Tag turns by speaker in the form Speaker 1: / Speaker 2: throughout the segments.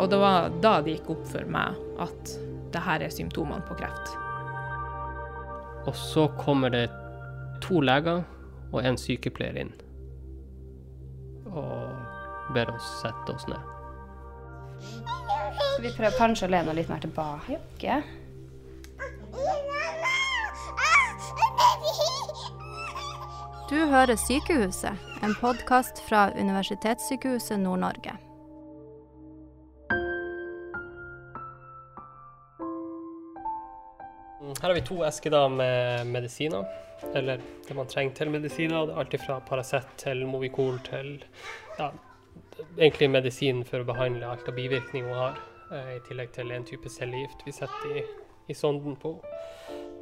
Speaker 1: og det var da det gikk opp for meg at det her er symptomene på kreft.
Speaker 2: Og så kommer det to leger og en sykepleier inn. Og ber oss sette oss ned.
Speaker 3: Skal vi prøver kanskje å lene litt mer tilbake.
Speaker 4: Du hører Sykehuset, en podkast fra Universitetssykehuset Nord-Norge.
Speaker 2: Her har vi to esker da med medisiner, eller det man trenger til medisiner. Er alt fra Paracet til Movicol til ja, egentlig medisin for å behandle alt av bivirkninger hun har, eh, i tillegg til en type cellegift vi setter i, i sonden på.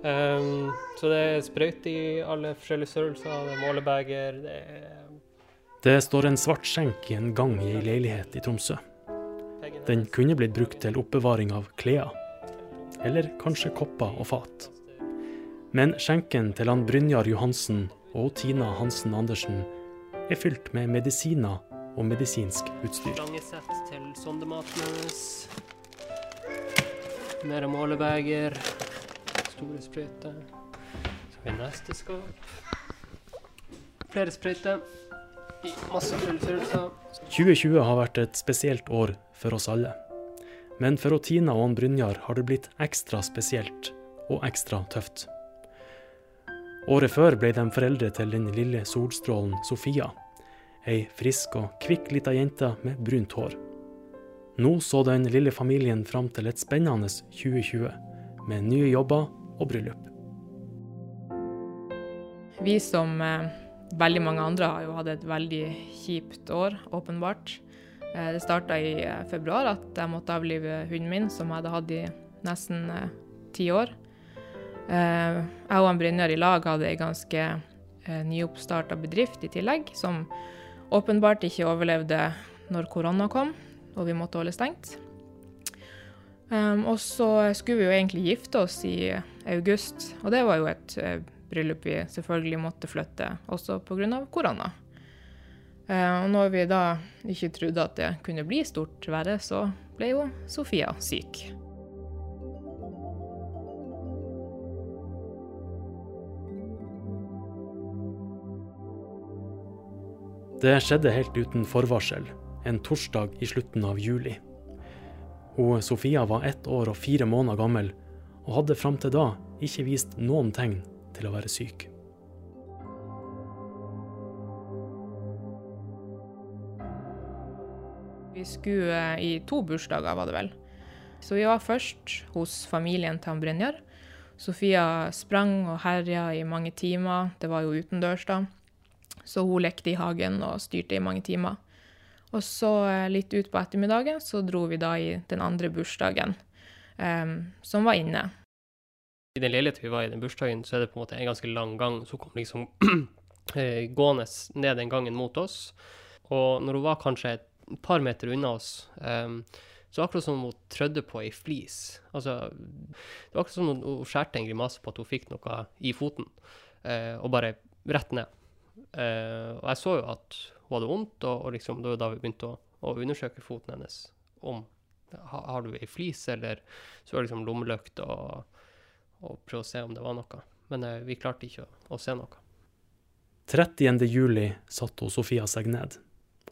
Speaker 2: Um, så det er sprøyte i alle forskjellige størrelser, det er målebeger, det er
Speaker 5: Det står en svart skjenk i en gang i ei leilighet i Tromsø. Den kunne blitt brukt til oppbevaring av klær, eller kanskje kopper og fat. Men skjenken til han Brynjar Johansen og Tina Hansen Andersen er fylt med medisiner og medisinsk utstyr.
Speaker 2: lange sett til sondematen hennes. Mer målebeger, store sprøyter. Så har vi neste skap. Flere sprøyter masse forskjellige
Speaker 5: 2020 har vært et spesielt år for oss alle. Men for Tina og Brynjar har det blitt ekstra spesielt og ekstra tøft. Året før ble de foreldre til den lille solstrålen Sofia. Ei frisk og kvikk lita jente med brunt hår. Nå så den lille familien fram til et spennende 2020, med nye jobber og bryllup.
Speaker 1: Vi som eh, veldig mange andre har jo hatt et veldig kjipt år, åpenbart. Eh, det starta i eh, februar at jeg måtte avlive hunden min, som jeg hadde hatt i nesten eh, ti år. Jeg og Brynjar i lag hadde ei ganske nyoppstarta bedrift i tillegg, som åpenbart ikke overlevde når korona kom og vi måtte holde stengt. Um, og så skulle vi jo egentlig gifte oss i august, og det var jo et bryllup vi selvfølgelig måtte flytte, også pga. korona. Eh, og når vi da ikke trodde at det kunne bli stort verre, så ble jo Sofia syk.
Speaker 5: Det skjedde helt uten forvarsel, en torsdag i slutten av juli. Hun Sofia var ett år og fire måneder gammel, og hadde fram til da ikke vist noen tegn til å være syk.
Speaker 1: Vi skulle i to bursdager, var det vel. Så vi var først hos familien til Brynjar. Sofia sprang og herja i mange timer. Det var jo utendørs da. Så hun lekte i hagen og styrte i mange timer. Og så eh, litt utpå ettermiddagen så dro vi da i den andre bursdagen, um, som var inne.
Speaker 2: I den leiligheten vi var i den bursdagen, så er det på en måte en ganske lang gang. Så hun kom liksom eh, gående ned den gangen mot oss. Og når hun var kanskje et par meter unna oss, Um, så akkurat som hun trødde på ei flis. Altså, det var akkurat som hun, hun skjærte en grimase på at hun fikk noe i foten, uh, og bare rett ned. Uh, og jeg så jo at hun hadde vondt, og, og liksom, det var da vi begynte å, å undersøke foten hennes. Om ha, har du ei flis, eller så var det liksom lommelykt og, og prøve å se om det var noe. Men uh, vi klarte ikke å, å se noe.
Speaker 5: 30. juli satte hun Sofia seg ned,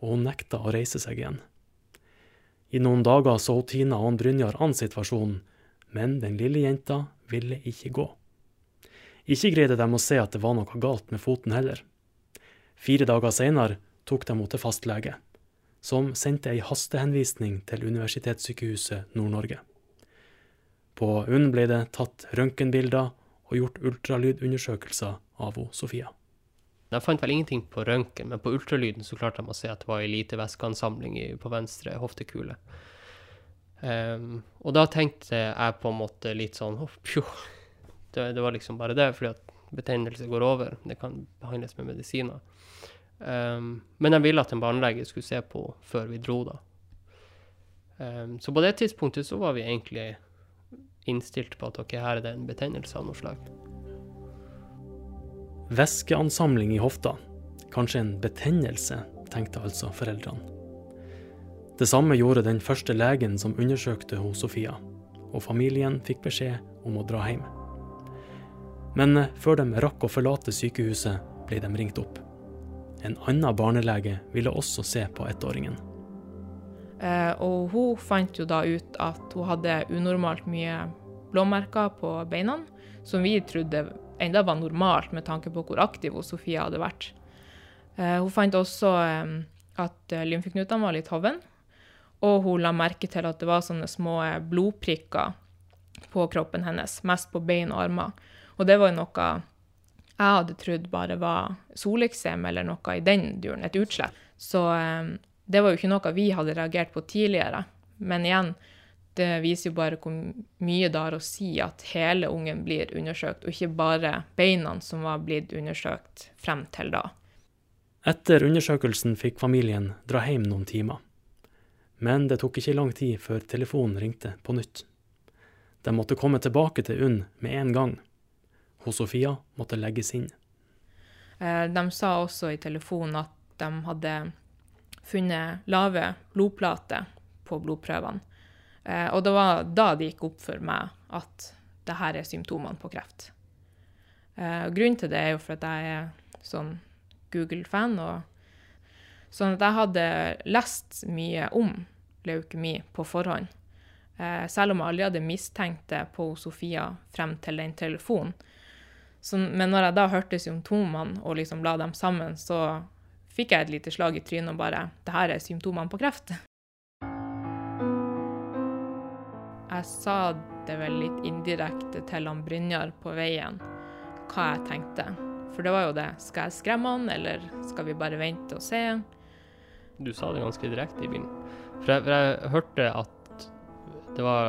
Speaker 5: og hun nekta å reise seg igjen. I noen dager så Tina og Brynjar an situasjonen, men den lille jenta ville ikke gå. Ikke greide de å se at det var noe galt med foten heller. Fire dager seinere tok de henne til fastlege, som sendte ei hastehenvisning til Universitetssykehuset Nord-Norge. På UNN ble det tatt røntgenbilder og gjort ultralydundersøkelser av Sofia.
Speaker 2: De fant vel ingenting på røntgen, men på ultralyden så klarte de å se at det var ei lite væskeansamling på venstre hoftekule. Um, og da tenkte jeg på en måte litt sånn «Å, pjo. Det, det var liksom bare det, fordi at betennelse går over. Det kan behandles med medisiner. Um, men jeg ville at en barnelege skulle se på før vi dro, da. Um, så på det tidspunktet så var vi egentlig innstilt på at ok, her er det en betennelse av noe slag.
Speaker 5: Væskeansamling i hofta. Kanskje en betennelse, tenkte altså foreldrene. Det samme gjorde den første legen som undersøkte hos Sofia, og familien fikk beskjed om å dra hjem. Men eh, før de rakk å forlate sykehuset, ble de ringt opp. En annen barnelege ville også se på ettåringen.
Speaker 1: Eh, og hun fant jo da ut at hun hadde unormalt mye blåmerker på beina, som vi trodde enda var normalt med tanke på hvor aktiv Sofia hadde vært. Eh, hun fant også eh, at lymfeknutene var litt hoven, og hun la merke til at det var sånne små blodprikker på kroppen hennes, mest på bein og armer. Og det var noe jeg hadde trodd bare var soleksem eller noe i den duren, et utslett. Så det var jo ikke noe vi hadde reagert på tidligere. Men igjen, det viser jo bare hvor mye det har å si at hele ungen blir undersøkt, og ikke bare beina som var blitt undersøkt frem til da.
Speaker 5: Etter undersøkelsen fikk familien dra hjem noen timer. Men det tok ikke lang tid før telefonen ringte på nytt. De måtte komme tilbake til UNN med en gang. Hun Sofia måtte legges inn.
Speaker 1: Eh, de sa også i telefonen at de hadde funnet lave blodplater på blodprøvene. Eh, og det var da det gikk opp for meg at det her er symptomene på kreft. Eh, grunnen til det er jo for at jeg er sånn Google-fan. og Sånn at jeg hadde lest mye om leukemi på forhånd. Eh, selv om jeg aldri hadde mistenkt det på Sofia frem til den telefonen. Så, men når jeg da hørte symptomene og liksom la dem sammen, så fikk jeg et lite slag i trynet og bare Det her er symptomene på kreft. Jeg sa det vel litt indirekte til han Brynjar på veien hva jeg tenkte. For det var jo det. Skal jeg skremme han, eller skal vi bare vente og se?
Speaker 2: Du sa det ganske direkte i bilen. For jeg, for jeg hørte at det var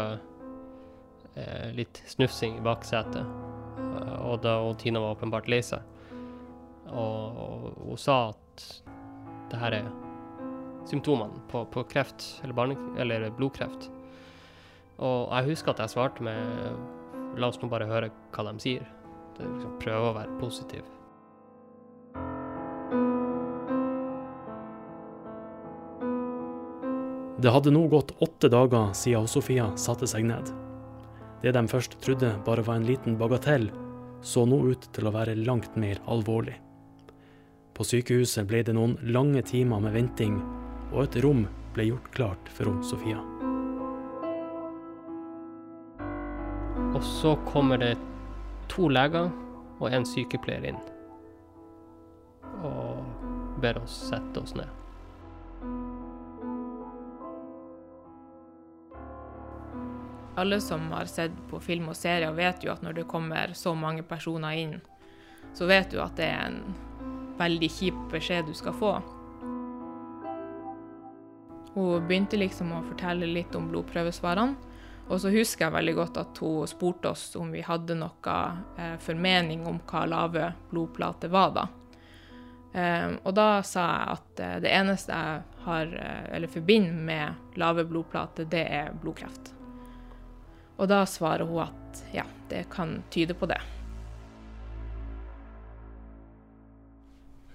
Speaker 2: eh, litt snufsing i baksetet, og, da, og Tina var åpenbart lei seg. Og, og, hun sa at det her er symptomene på, på kreft, eller, barne, eller blodkreft. Og jeg husker at jeg svarte med La oss nå bare høre hva de sier. Liksom prøve å være positiv.
Speaker 5: Det hadde nå gått åtte dager siden Sofia satte seg ned. Det de først trodde bare var en liten bagatell, så nå ut til å være langt mer alvorlig. På sykehuset ble det noen lange timer med venting, og et rom ble gjort klart for Sofia.
Speaker 2: Og så kommer det to leger og en sykepleier inn. Og ber oss sette oss ned.
Speaker 1: Alle som har sett på film og serier, vet jo at når det kommer så mange personer inn, så vet du at det er en veldig kjip beskjed du skal få. Hun begynte liksom å fortelle litt om blodprøvesvarene. Og så husker jeg veldig godt at hun spurte oss om vi hadde noe eh, formening om hva lave blodplater var, da. Eh, og da sa jeg at eh, det eneste jeg har, eh, eller forbinder med lave blodplater, det er blodkreft. Og da svarer hun at ja, det kan tyde på det.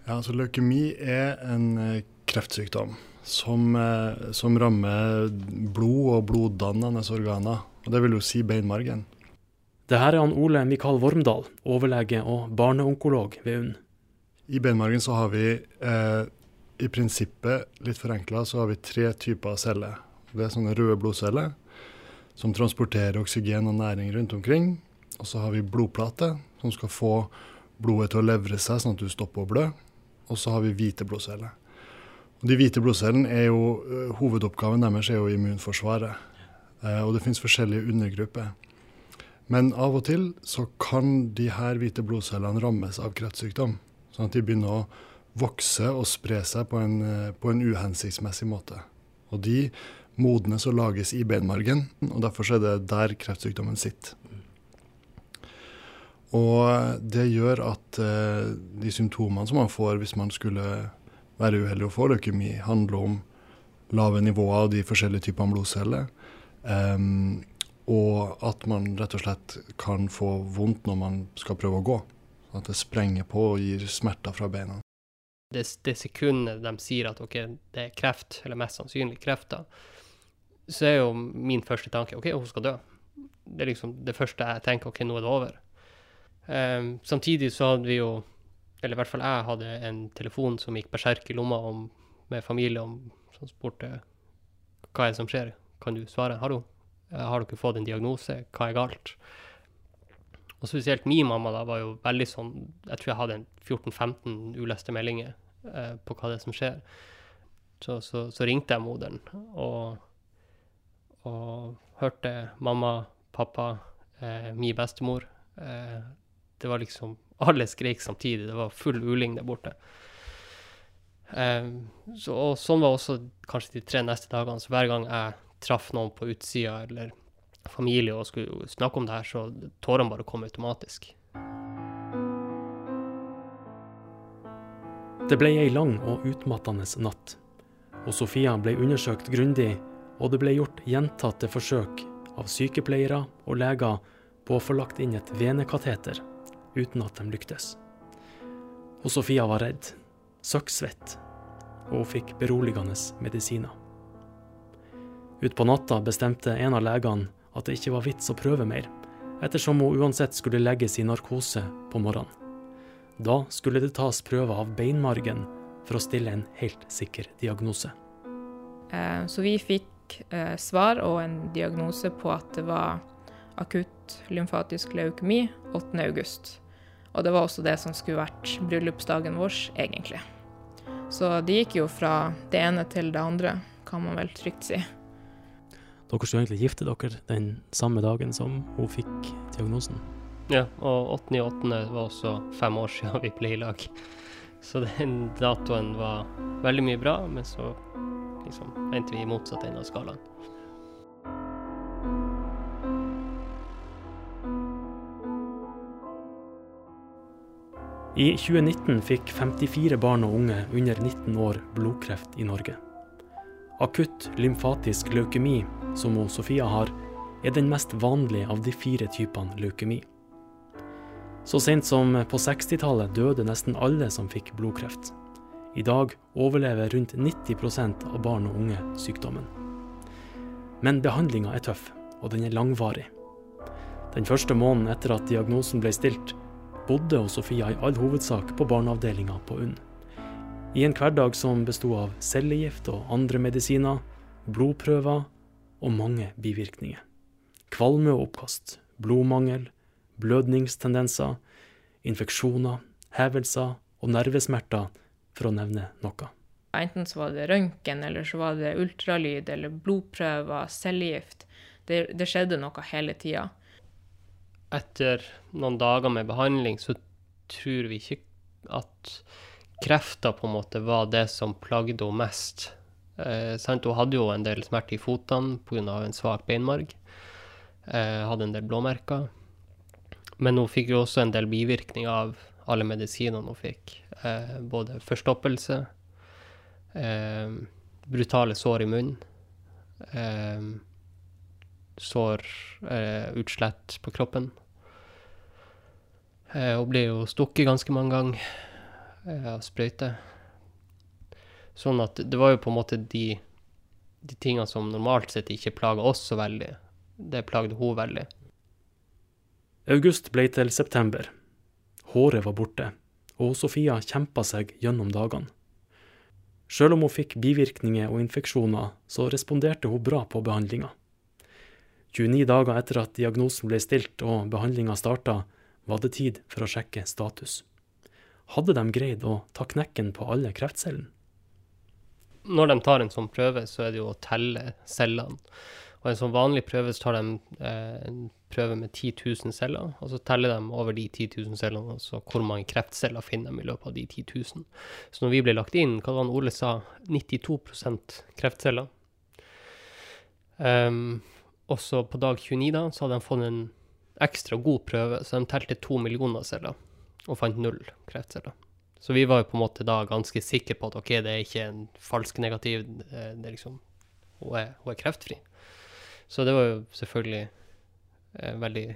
Speaker 6: Ja, altså Leukemi er en eh, kreftsykdom som, eh, som rammer blod og bloddannende organer. Og Det vil jo si beinmargen.
Speaker 5: Det her er han Ole Mikael Vormdal, overlege og barneonkolog ved UNN.
Speaker 6: I beinmargen så har vi eh, i prinsippet, litt forenkla, så har vi tre typer celler. Det er sånne røde blodceller som transporterer oksygen og næring rundt omkring. Og så har vi blodplate, som skal få blodet til å levre seg sånn at du stopper å blø. Og så har vi hvite blodceller. De hvite blodcellene er jo, uh, Hovedoppgaven deres er jo immunforsvaret. Uh, og det finnes forskjellige undergrupper. Men av og til så kan de her hvite blodcellene rammes av kreftsykdom. Sånn at de begynner å vokse og spre seg på en, uh, på en uhensiktsmessig måte. Og de modnes og lages i benmargen. og Derfor er det der kreftsykdommen sitter. Og det gjør at eh, de symptomene som man får hvis man skulle være uheldig å få leukemi, handler om lave nivåer av de forskjellige typene blodceller. Um, og at man rett og slett kan få vondt når man skal prøve å gå. At det sprenger på og gir smerter fra beina.
Speaker 2: det, det sekundet de sier at okay, det er kreft, eller mest sannsynlig kreft, da, så er jo min første tanke OK, hun skal dø. Det er liksom det første jeg tenker. OK, nå er det over. Um, samtidig så hadde vi jo, eller i hvert fall jeg hadde en telefon som gikk berserk i lomma om, med familie om, som spurte hva er det som skjer. Kan du svare? Hallo, har dere fått en diagnose? Hva er galt? Og spesielt min mamma da var jo veldig sånn Jeg tror jeg hadde 14-15 uleste meldinger eh, på hva det er som skjer. Så, så, så ringte jeg moderen og, og hørte mamma, pappa, eh, min bestemor. Eh, det var liksom Alle skreik samtidig. Det var full uling der borte. Eh, så, og sånn var også kanskje de tre neste dagene. Så hver gang jeg traff noen på utsida eller familie og skulle snakke om det her, så tårene bare kom automatisk.
Speaker 5: Det ble ei lang og utmattende natt, og Sofia ble undersøkt grundig, og det ble gjort gjentatte forsøk av sykepleiere og leger på å få lagt inn et venekateter, uten at de lyktes. Og Sofia var redd, søkksvett, og hun fikk beroligende medisiner. Utpå natta bestemte en av legene at det ikke var vits å prøve mer, ettersom hun uansett skulle legges i narkose på morgenen. Da skulle det tas prøver av beinmargen for å stille en helt sikker diagnose.
Speaker 1: Eh, så vi fikk eh, svar og en diagnose på at det var akutt lymfatisk leukemi 8.8. Og det var også det som skulle vært bryllupsdagen vår, egentlig. Så det gikk jo fra det ene til det andre, kan man vel trygt si.
Speaker 5: Dere skulle egentlig gifte dere den samme dagen som hun fikk diagnosen.
Speaker 2: Ja, og 8.8. var også fem år siden vi ble i lag. Så den datoen var veldig mye bra, men så liksom endte vi i motsatt ende av skalaen.
Speaker 5: I 2019 fikk 54 barn og unge under 19 år blodkreft i Norge. Akutt lymfatisk leukemi, som Sofia har, er den mest vanlige av de fire typene leukemi. Så sent som på 60-tallet døde nesten alle som fikk blodkreft. I dag overlever rundt 90% av barn og unge sykdommen. Men behandlinga er tøff, og den er langvarig. Den første måneden etter at diagnosen ble stilt, bodde og Sofia i all hovedsak på barneavdelinga på UNN. I en hverdag som besto av cellegift og andre medisiner, blodprøver og mange bivirkninger. Kvalme og oppkast, blodmangel, blødningstendenser, infeksjoner, hevelser og nervesmerter, for å nevne noe.
Speaker 1: Enten så var det røntgen, eller så var det ultralyd eller blodprøver, cellegift. Det, det skjedde noe hele tida.
Speaker 2: Etter noen dager med behandling så tror vi ikke at krefter på en måte var det som plagde henne mest. Eh? Hun hadde jo en del smerte i fotene pga. en svak beinmarg. Eh, hadde en del blåmerker. Men hun fikk jo også en del bivirkninger av alle medisinene hun fikk. Eh, både forstoppelse, eh, brutale sår i munnen, eh, sår, eh, utslett på kroppen. Hun ble jo stukket ganske mange ganger av sprøyte. Sånn at det var jo på en måte de, de tingene som normalt sett ikke plaga oss så veldig. Det plagde hun veldig.
Speaker 5: August ble til september. Håret var borte, og Sofia kjempa seg gjennom dagene. Sjøl om hun fikk bivirkninger og infeksjoner, så responderte hun bra på behandlinga. 29 dager etter at diagnosen ble stilt og behandlinga starta, var det tid for å sjekke status hadde de greid å ta knekken på alle kreftcellene?
Speaker 2: Når de tar en sånn prøve, så er det jo å telle cellene. Og en sånn vanlig prøve så tar de eh, en prøve med 10 000 celler, og så teller de over de 10 000 cellene, altså hvor mange kreftceller finner de i løpet av de 10 000. Så når vi ble lagt inn, hva var det Ole sa, 92 kreftceller. Um, og på dag 29 da, så hadde de fått en ekstra god prøve, så de telte to millioner celler og fant null kreftceller. Så vi var jo på en måte da ganske sikre på at OK, det er ikke en falsk negativ, det er liksom Hun er, hun er kreftfri. Så det var jo selvfølgelig en veldig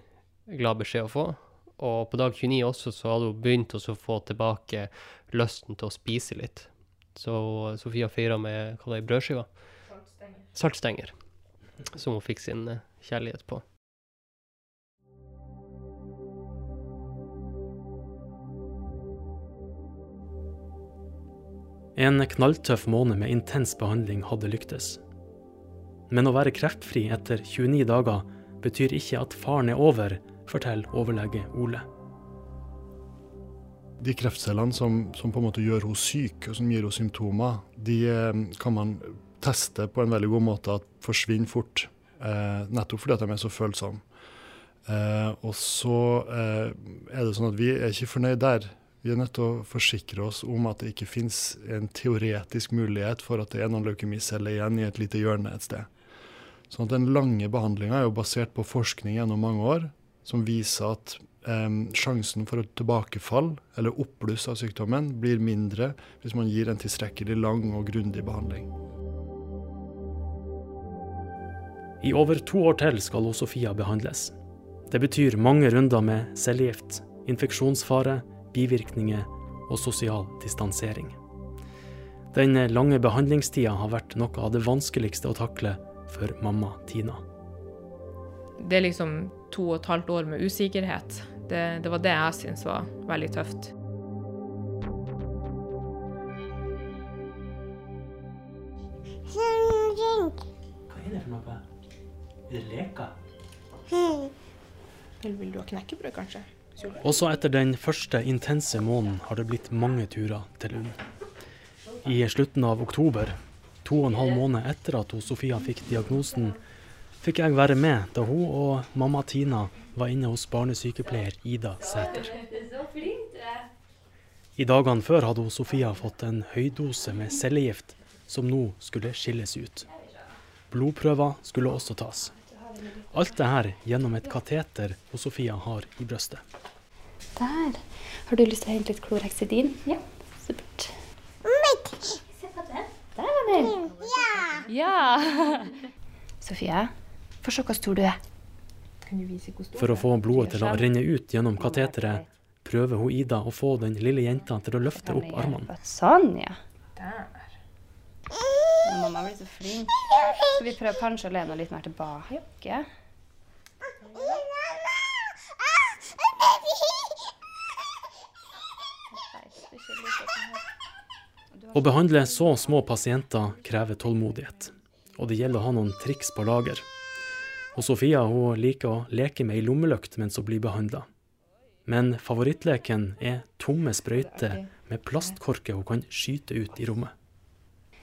Speaker 2: glad beskjed å få. Og på dag 29 også så hadde hun begynt å få tilbake lysten til å spise litt. Så Sofia feira med hva det er, brødskiver? Saltstenger. Saltstenger. Som hun fikk sin eh, kjærlighet på.
Speaker 5: En knalltøff måned med intens behandling hadde lyktes. Men å være kreftfri etter 29 dager betyr ikke at faren er over, forteller overlege Ole.
Speaker 6: De kreftcellene som, som, på en måte gjør henne syk, og som gir henne symptomer, de eh, kan man teste på en veldig god måte at forsvinner fort. Eh, nettopp fordi de er så følsomme. Eh, og så eh, er det sånn at vi er ikke fornøyd der. Vi er nødt til å forsikre oss om at det ikke finnes en teoretisk mulighet for at det er noen leukemiceller igjen i et lite hjørne et sted. Sånn at Den lange behandlinga er jo basert på forskning gjennom mange år som viser at eh, sjansen for et tilbakefall eller oppbluss av sykdommen blir mindre hvis man gir en tilstrekkelig lang og grundig behandling.
Speaker 5: I over to år til skal Sofia behandles. Det betyr mange runder med cellegift, infeksjonsfare, bivirkninger og sosial distansering. Den lange behandlingstida har vært noe av det vanskeligste å takle for mamma Tina.
Speaker 1: Det er liksom to og et halvt år med usikkerhet. Det, det var det jeg syntes var veldig tøft.
Speaker 5: Hva er det for noe? Er det leker?
Speaker 1: Eller vil du ha knekkebrød, kanskje?
Speaker 5: Også etter den første intense måneden har det blitt mange turer til Lund. I slutten av oktober, to og en halv måned etter at Sofia fikk diagnosen, fikk jeg være med da hun og mamma Tina var inne hos barnesykepleier Ida Sæter. I dagene før hadde Sofia fått en høydose med cellegift som nå skulle skilles ut. Blodprøver skulle også tas. Alt det her gjennom et kateter Sofia har i brøstet.
Speaker 3: Der. Har du lyst til å hente litt kloreksidin? Ja. Supert. Se på den. Der var den. Ja. ja. Sofie, få se hvor stor du er.
Speaker 5: For å få blodet til å renne ut gjennom kateteret, prøver hun Ida å få den lille jenta til å løfte opp armene.
Speaker 3: Sånn, ja. Der. Mamma blir så flink. Så vi prøver kanskje å lene litt mer tilbake?
Speaker 5: Å behandle så små pasienter krever tålmodighet, og det gjelder å ha noen triks på lager. Og Sofia hun liker å leke med ei lommelykt mens hun blir behandla. Men favorittleken er tomme sprøyter med plastkorker hun kan skyte ut i rommet.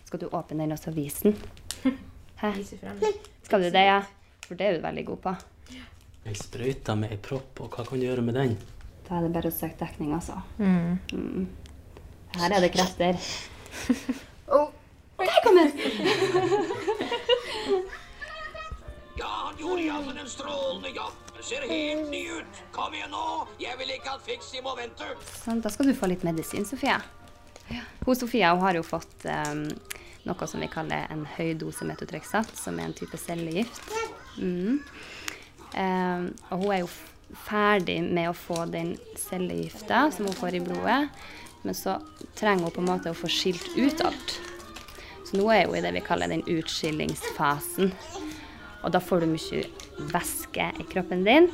Speaker 3: Skal du åpne den og så vise den? Hæ? Skal du det, ja? For det er du veldig god på.
Speaker 5: Ei sprøyte med ei propp, og hva kan du gjøre med den?
Speaker 3: Da er det bare å søke dekning, altså. Mm. Mm. Her er det krefter. oh. Der kommer
Speaker 7: ja, han gjorde iallfall en strålende jobb. Ser helt ny ut. Kom igjen nå. Jeg vil ikke ha fiks må vente.
Speaker 3: Sånn, da skal du få litt medisin, Sofia. Hun Sofia hun har jo fått um, noe som vi kaller en høy dose metotrexat, som er en type cellegift. Mm. Um, og hun er jo ferdig med å få den cellegifta som hun får i blodet. Men så trenger hun på en måte å få skilt ut alt. Så nå er hun i det vi kaller den utskillingsfasen. Og da får du mye væske i kroppen din.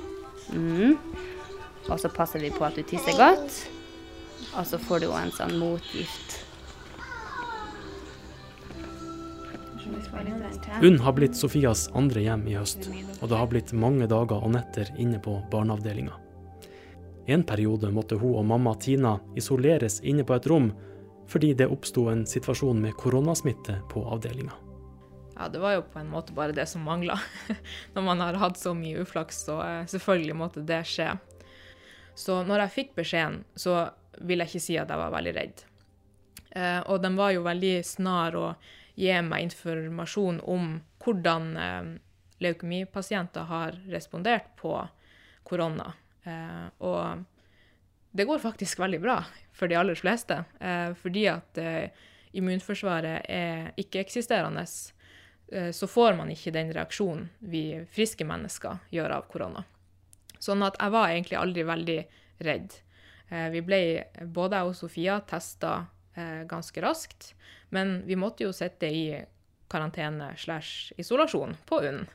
Speaker 3: Mm. Og så passer vi på at du tisser godt. Og så får du en sånn motgift
Speaker 5: UNN har blitt Sofias andre hjem i høst, og det har blitt mange dager og netter inne på barneavdelinga. En periode måtte hun og mamma Tina isoleres inne på et rom fordi det oppsto en situasjon med koronasmitte på avdelinga.
Speaker 1: Ja, det var jo på en måte bare det som mangla. Når man har hatt så mye uflaks, så eh, selvfølgelig måtte det skje. Så når jeg fikk beskjeden, så vil jeg ikke si at jeg var veldig redd. Eh, og de var jo veldig snar å gi meg informasjon om hvordan eh, leukemipasienter har respondert på korona. Eh, og det går faktisk veldig bra for de aller fleste, eh, fordi at eh, immunforsvaret er ikke-eksisterende. Så får man ikke den reaksjonen vi friske mennesker gjør av korona. Sånn at jeg var egentlig aldri veldig redd. Vi ble, både jeg og Sofia, testa ganske raskt, men vi måtte jo sitte i karantene slash isolasjon på UNN.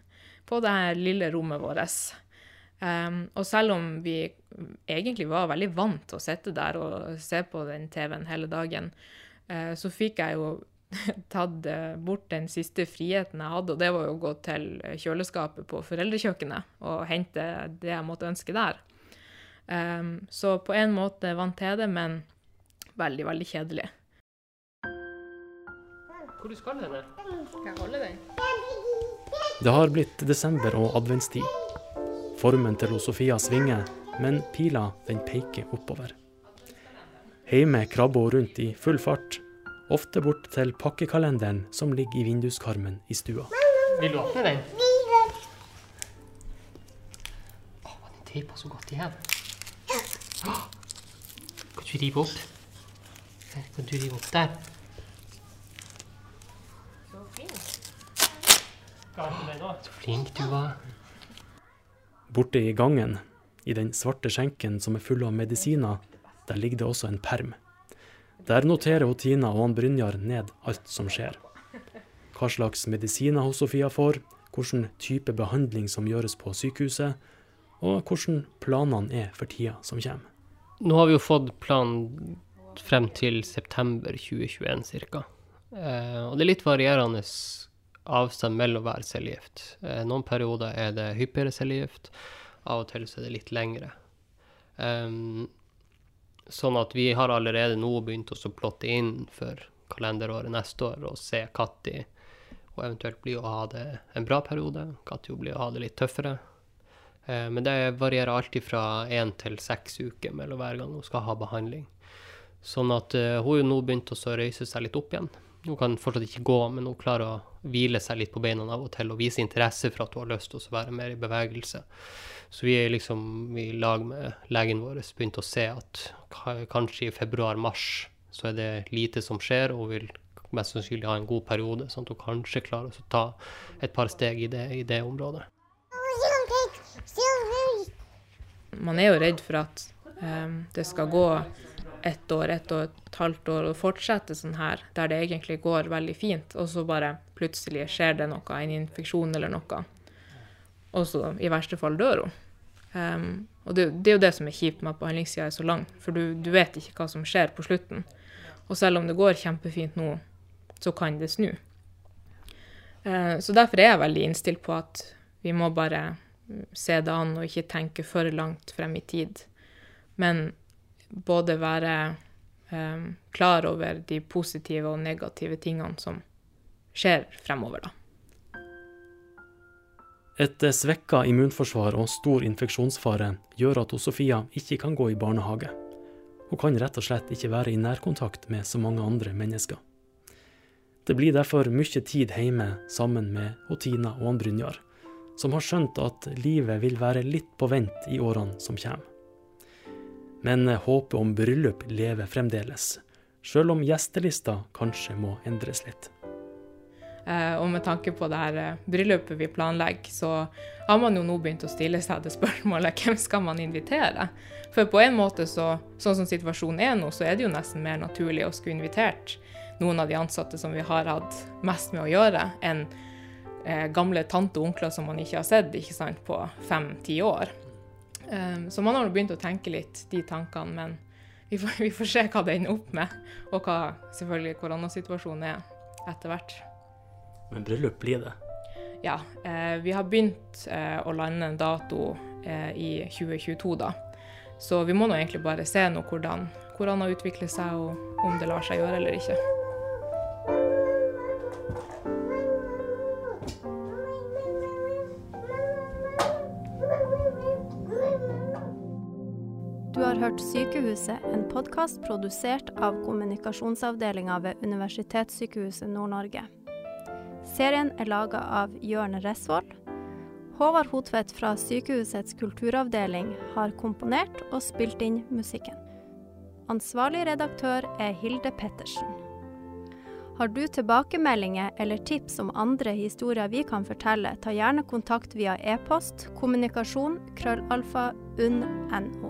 Speaker 1: På det her lille rommet vårt. Um, og selv om vi egentlig var veldig vant til å sitte der og se på den TV-en hele dagen, uh, så fikk jeg jo tatt uh, bort den siste friheten jeg hadde, og det var jo å gå til kjøleskapet på foreldrekjøkkenet og hente det jeg måtte ønske der. Um, så på en måte vant til det, men veldig, veldig kjedelig.
Speaker 2: Hvor du skal henne?
Speaker 1: Skal jeg holde den?
Speaker 5: Det har blitt desember og adventstid. Formen til Sofia svinger, men pila den peker oppover. Hjemme krabber hun rundt i full fart, ofte bort til pakkekalenderen som ligger i vinduskarmen i stua.
Speaker 2: Vil du åpne den? Å, den teipa så godt igjen. Oh, Kan du rive opp? Der, Kan du rive opp der? Så flink du var.
Speaker 5: Borte i gangen, i den svarte skjenken som er full av medisiner, der ligger det også en perm. Der noterer hun Tina og han Brynjar ned alt som skjer. Hva slags medisiner hun Sofia får, hvilken type behandling som gjøres på sykehuset, og hvordan planene er for tida som kommer.
Speaker 2: Nå har vi jo fått planen frem til september 2021 ca. Eh, og det er litt varierende avstand mellom hver cellegift. Eh, noen perioder er det hyppigere cellegift, av og til så er det litt lengre. Um, sånn at vi har allerede nå begynt å plotte inn for kalenderåret neste år og se når og eventuelt blir å ha det en bra periode, når hun blir å ha det litt tøffere. Eh, men det varierer alltid fra én til seks uker mellom hver gang hun skal ha behandling. Sånn at uh, hun nå begynt å røyse seg litt opp igjen. Hun kan fortsatt ikke gå, men hun klarer å hvile seg litt på beina av og til og vise interesse for at hun har lyst til å være mer i bevegelse. Så vi er liksom i lag med legen vår begynt å se at kanskje i februar-mars så er det lite som skjer, og vil mest sannsynlig ha en god periode, sånn at hun kanskje klarer å ta et par steg i det, i det området.
Speaker 1: Man er jo redd for at um, det skal gå ett år, ett og et halvt år og fortsette sånn her, der det egentlig går veldig fint, og så bare plutselig skjer det noe, en infeksjon eller noe. Og så i verste fall dør hun. Um, og det, det, er jo det som er kjipt med at behandlingstida er så lang, for du, du, vet ikke hva som skjer på slutten. Og selv om det går kjempefint nå, så kan det snu. Uh, så derfor er jeg veldig innstilt på at vi må bare se det an og ikke tenke for langt frem i tid. Men både være um, klar over de positive og negative tingene som skjer fremover, da.
Speaker 5: Et svekka immunforsvar og stor infeksjonsfare gjør at Sofia ikke kan gå i barnehage. Hun kan rett og slett ikke være i nærkontakt med så mange andre mennesker. Det blir derfor mye tid hjemme sammen med Tina og Brynjar, som har skjønt at livet vil være litt på vent i årene som kommer. Men håpet om bryllup lever fremdeles, sjøl om gjestelista kanskje må endres litt.
Speaker 1: Eh, og med tanke på det her eh, bryllupet vi planlegger, så har man jo nå begynt å stille seg det spørsmålet hvem skal man invitere? For på en måte, så, sånn som situasjonen er nå, så er det jo nesten mer naturlig å skulle invitert noen av de ansatte som vi har hatt mest med å gjøre, enn eh, gamle tante og onkler som man ikke har sett ikke sant, på fem-ti år. Um, så man har begynt å tenke litt de tankene, men vi får, vi får, se hva det ender opp med, og hva selvfølgelig koronasituasjonen er etter hvert.
Speaker 5: Men bryllup blir det?
Speaker 1: Ja. Eh, vi har begynt eh, å lande en dato eh, i 2022, da. Så vi må nå egentlig bare se nå hvordan korona utvikler seg, og om det lar seg gjøre eller ikke.
Speaker 4: Hørt Sykehuset, en podkast produsert av kommunikasjonsavdelinga ved Universitetssykehuset Nord-Norge. Serien er laga av Jørn Resvoll. Håvard Hotvedt fra Sykehusets kulturavdeling har komponert og spilt inn musikken. Ansvarlig redaktør er Hilde Pettersen. Har du tilbakemeldinger eller tips om andre historier vi kan fortelle, ta gjerne kontakt via e-post kommunikasjon krøllalfa unn.no.